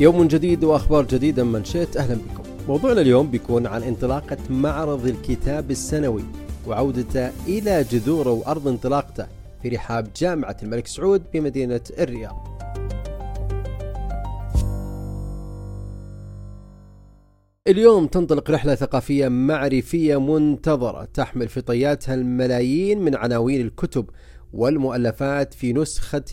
يوم جديد وأخبار جديدة من شئت أهلا بكم. موضوعنا اليوم بيكون عن انطلاقة معرض الكتاب السنوي وعودته إلى جذوره وأرض انطلاقته في رحاب جامعة الملك سعود بمدينه الرياض. اليوم تنطلق رحلة ثقافية معرفية منتظرة تحمل في طياتها الملايين من عناوين الكتب والمؤلفات في نسخة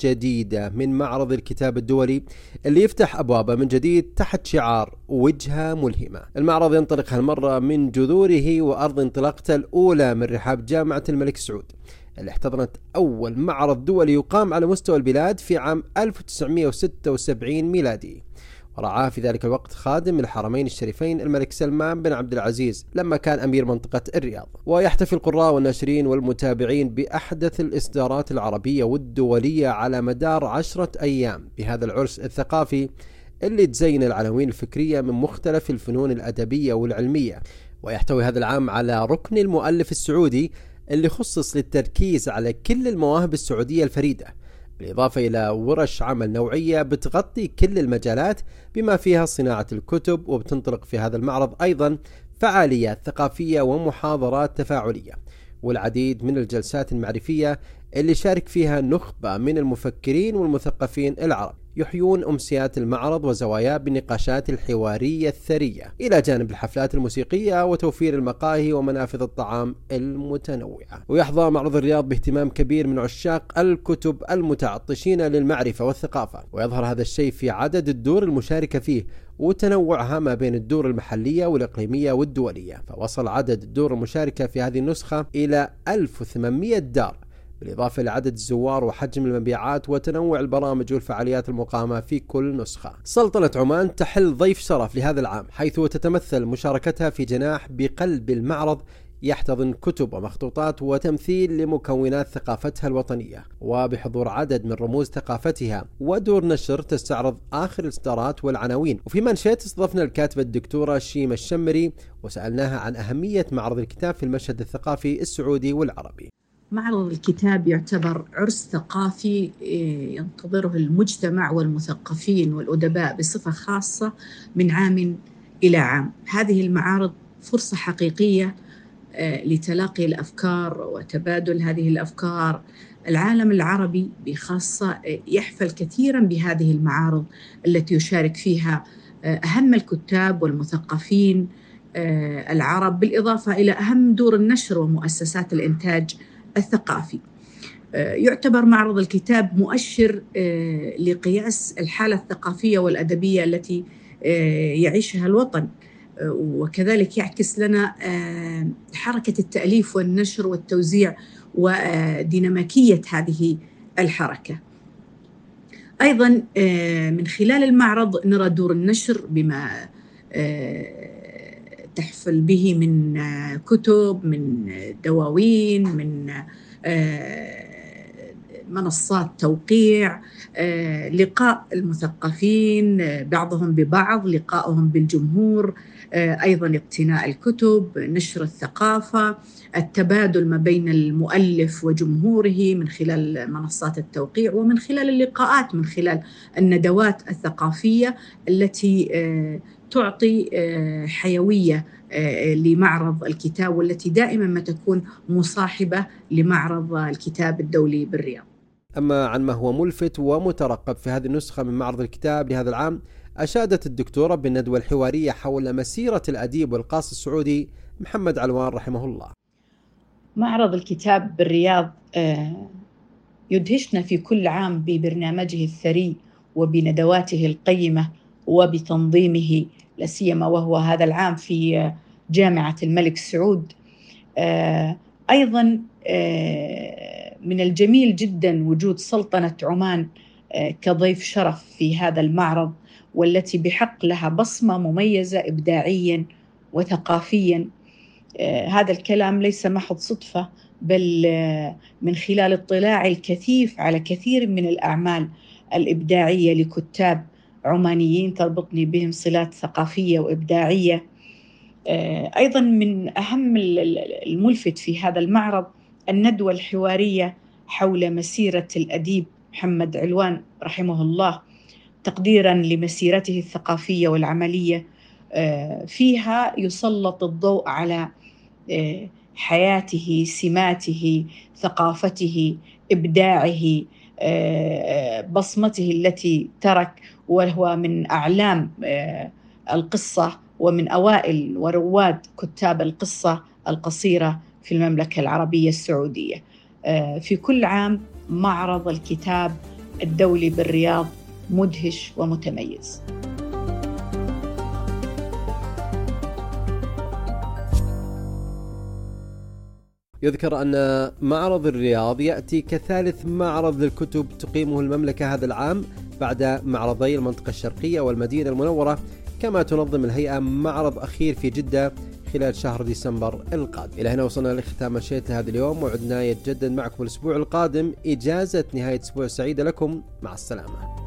جديدة من معرض الكتاب الدولي اللي يفتح أبوابه من جديد تحت شعار وجهة ملهمة. المعرض ينطلق هالمرة من جذوره وأرض انطلاقته الأولى من رحاب جامعة الملك سعود اللي احتضنت أول معرض دولي يقام على مستوى البلاد في عام 1976 ميلادي. ورعاه في ذلك الوقت خادم الحرمين الشريفين الملك سلمان بن عبد العزيز لما كان أمير منطقة الرياض. ويحتفي القراء والناشرين والمتابعين بأحدث الإصدارات العربية والدولية على مدار عشرة أيام بهذا العرس الثقافي اللي تزين العناوين الفكرية من مختلف الفنون الأدبية والعلمية. ويحتوي هذا العام على ركن المؤلف السعودي اللي خصص للتركيز على كل المواهب السعودية الفريدة. بالإضافة إلى ورش عمل نوعية بتغطي كل المجالات بما فيها صناعة الكتب وبتنطلق في هذا المعرض أيضا فعاليات ثقافية ومحاضرات تفاعلية. والعديد من الجلسات المعرفية اللي شارك فيها نخبة من المفكرين والمثقفين العرب. يحيون أمسيات المعرض وزواياه بالنقاشات الحوارية الثرية. إلى جانب الحفلات الموسيقية وتوفير المقاهي ومنافذ الطعام المتنوعة. ويحظى معرض الرياض باهتمام كبير من عشاق الكتب المتعطشين للمعرفة والثقافة. ويظهر هذا الشيء في عدد الدور المشاركة فيه وتنوعها ما بين الدور المحلية والإقليمية والدولية. فوصل عدد الدور المشاركة في هذه النسخة إلى 1800 دار. بالإضافة لعدد الزوار وحجم المبيعات وتنوع البرامج والفعاليات المقامة في كل نسخة. سلطنة عمان تحل ضيف شرف لهذا العام حيث تتمثل مشاركتها في جناح بقلب المعرض يحتضن كتب ومخطوطات وتمثيل لمكونات ثقافتها الوطنية. وبحضور عدد من رموز ثقافتها ودور نشر تستعرض آخر الإصدارات والعناوين. وفي منشات استضفنا الكاتبة الدكتورة شيمة الشمري وسألناها عن أهمية معرض الكتاب في المشهد الثقافي السعودي والعربي. معرض الكتاب يعتبر عرس ثقافي إيه، ينتظره المجتمع والمثقفين والأدباء بصفة خاصة من عام إلى عام. هذه المعارض فرصة حقيقية آه، لتلاقي الأفكار وتبادل هذه الأفكار. العالم العربي بخاصة آه، يحفل كثيرا بهذه المعارض التي يشارك فيها أهم الكتاب والمثقفين العرب بالإضافة إلى أهم دور النشر ومؤسسات الإنتاج الثقافي. يعتبر معرض الكتاب مؤشر لقياس الحالة الثقافية والأدبية التي يعيشها الوطن وكذلك يعكس لنا آه، حركة التأليف والنشر والتوزيع وديناميكية هذه الحركة أيضا آه، من خلال المعرض نرى دور النشر بما آه، تحفل به من كتب من دواوين من منصات توقيع لقاء المثقفين بعضهم ببعض لقائهم بالجمهور آه، أيضا اقتناء الكتب نشر الثقافة التبادل ما بين المؤلف وجمهوره من خلال منصات التوقيع ومن خلال اللقاءات من خلال الندوات الثقافية التي آه، تعطي آه، حيوية لمعرض الكتاب والتي دائما ما تكون مصاحبة لمعرض الكتاب الدولي بالرياض. أما عن ما هو ملفت ومترقب في هذه النسخة من معرض الكتاب لهذا العام أشادت الدكتورة بالندوة الحوارية حول مسيرة الأديب والقاص السعودي محمد علوان رحمه الله. معرض الكتاب بالرياض آه، يدهشنا في كل عام ببرنامجه الثري وبندواته القيمة وبتنظيمه لا سيما وهو هذا العام في جامعة الملك سعود. آه، أيضا آه، من الجميل جدا وجود سلطنة عمان كضيف شرف في هذا المعرض والتي بحق لها بصمة مميزة ابداعيا وثقافيا. آه، هذا الكلام ليس محض صدفة بل آه، من خلال اطلاعي الكثيف على كثير من الأعمال الإبداعية لكتاب عمانيين تربطني بهم صلات ثقافية وإبداعية. آه، أيضا من أهم الملفت في هذا المعرض الندوة الحوارية حول مسيرة الأديب محمد علوان رحمه الله تقديرا لمسيرته الثقافية والعملية. فيها يسلط الضوء على حياته سماته ثقافته إبداعه بصمته التي ترك وهو من أعلام القصة ومن أوائل ورواد كتاب القصة القصيرة في المملكة العربية السعودية. في كل عام معرض الكتاب الدولي بالرياض مدهش ومتميز. يذكر أن معرض الرياض يأتي كثالث معرض للكتب تقيمه المملكة هذا العام بعد معرضي المنطقة الشرقية والمدينة المنورة كما تنظم الهيئة معرض أخير في جدة خلال شهر ديسمبر القادم. إلى هنا وصلنا لختام الشيء هذا اليوم وعدنا يتجدد معكم الأسبوع القادم. إجازة نهاية أسبوع سعيدة لكم. مع السلامة.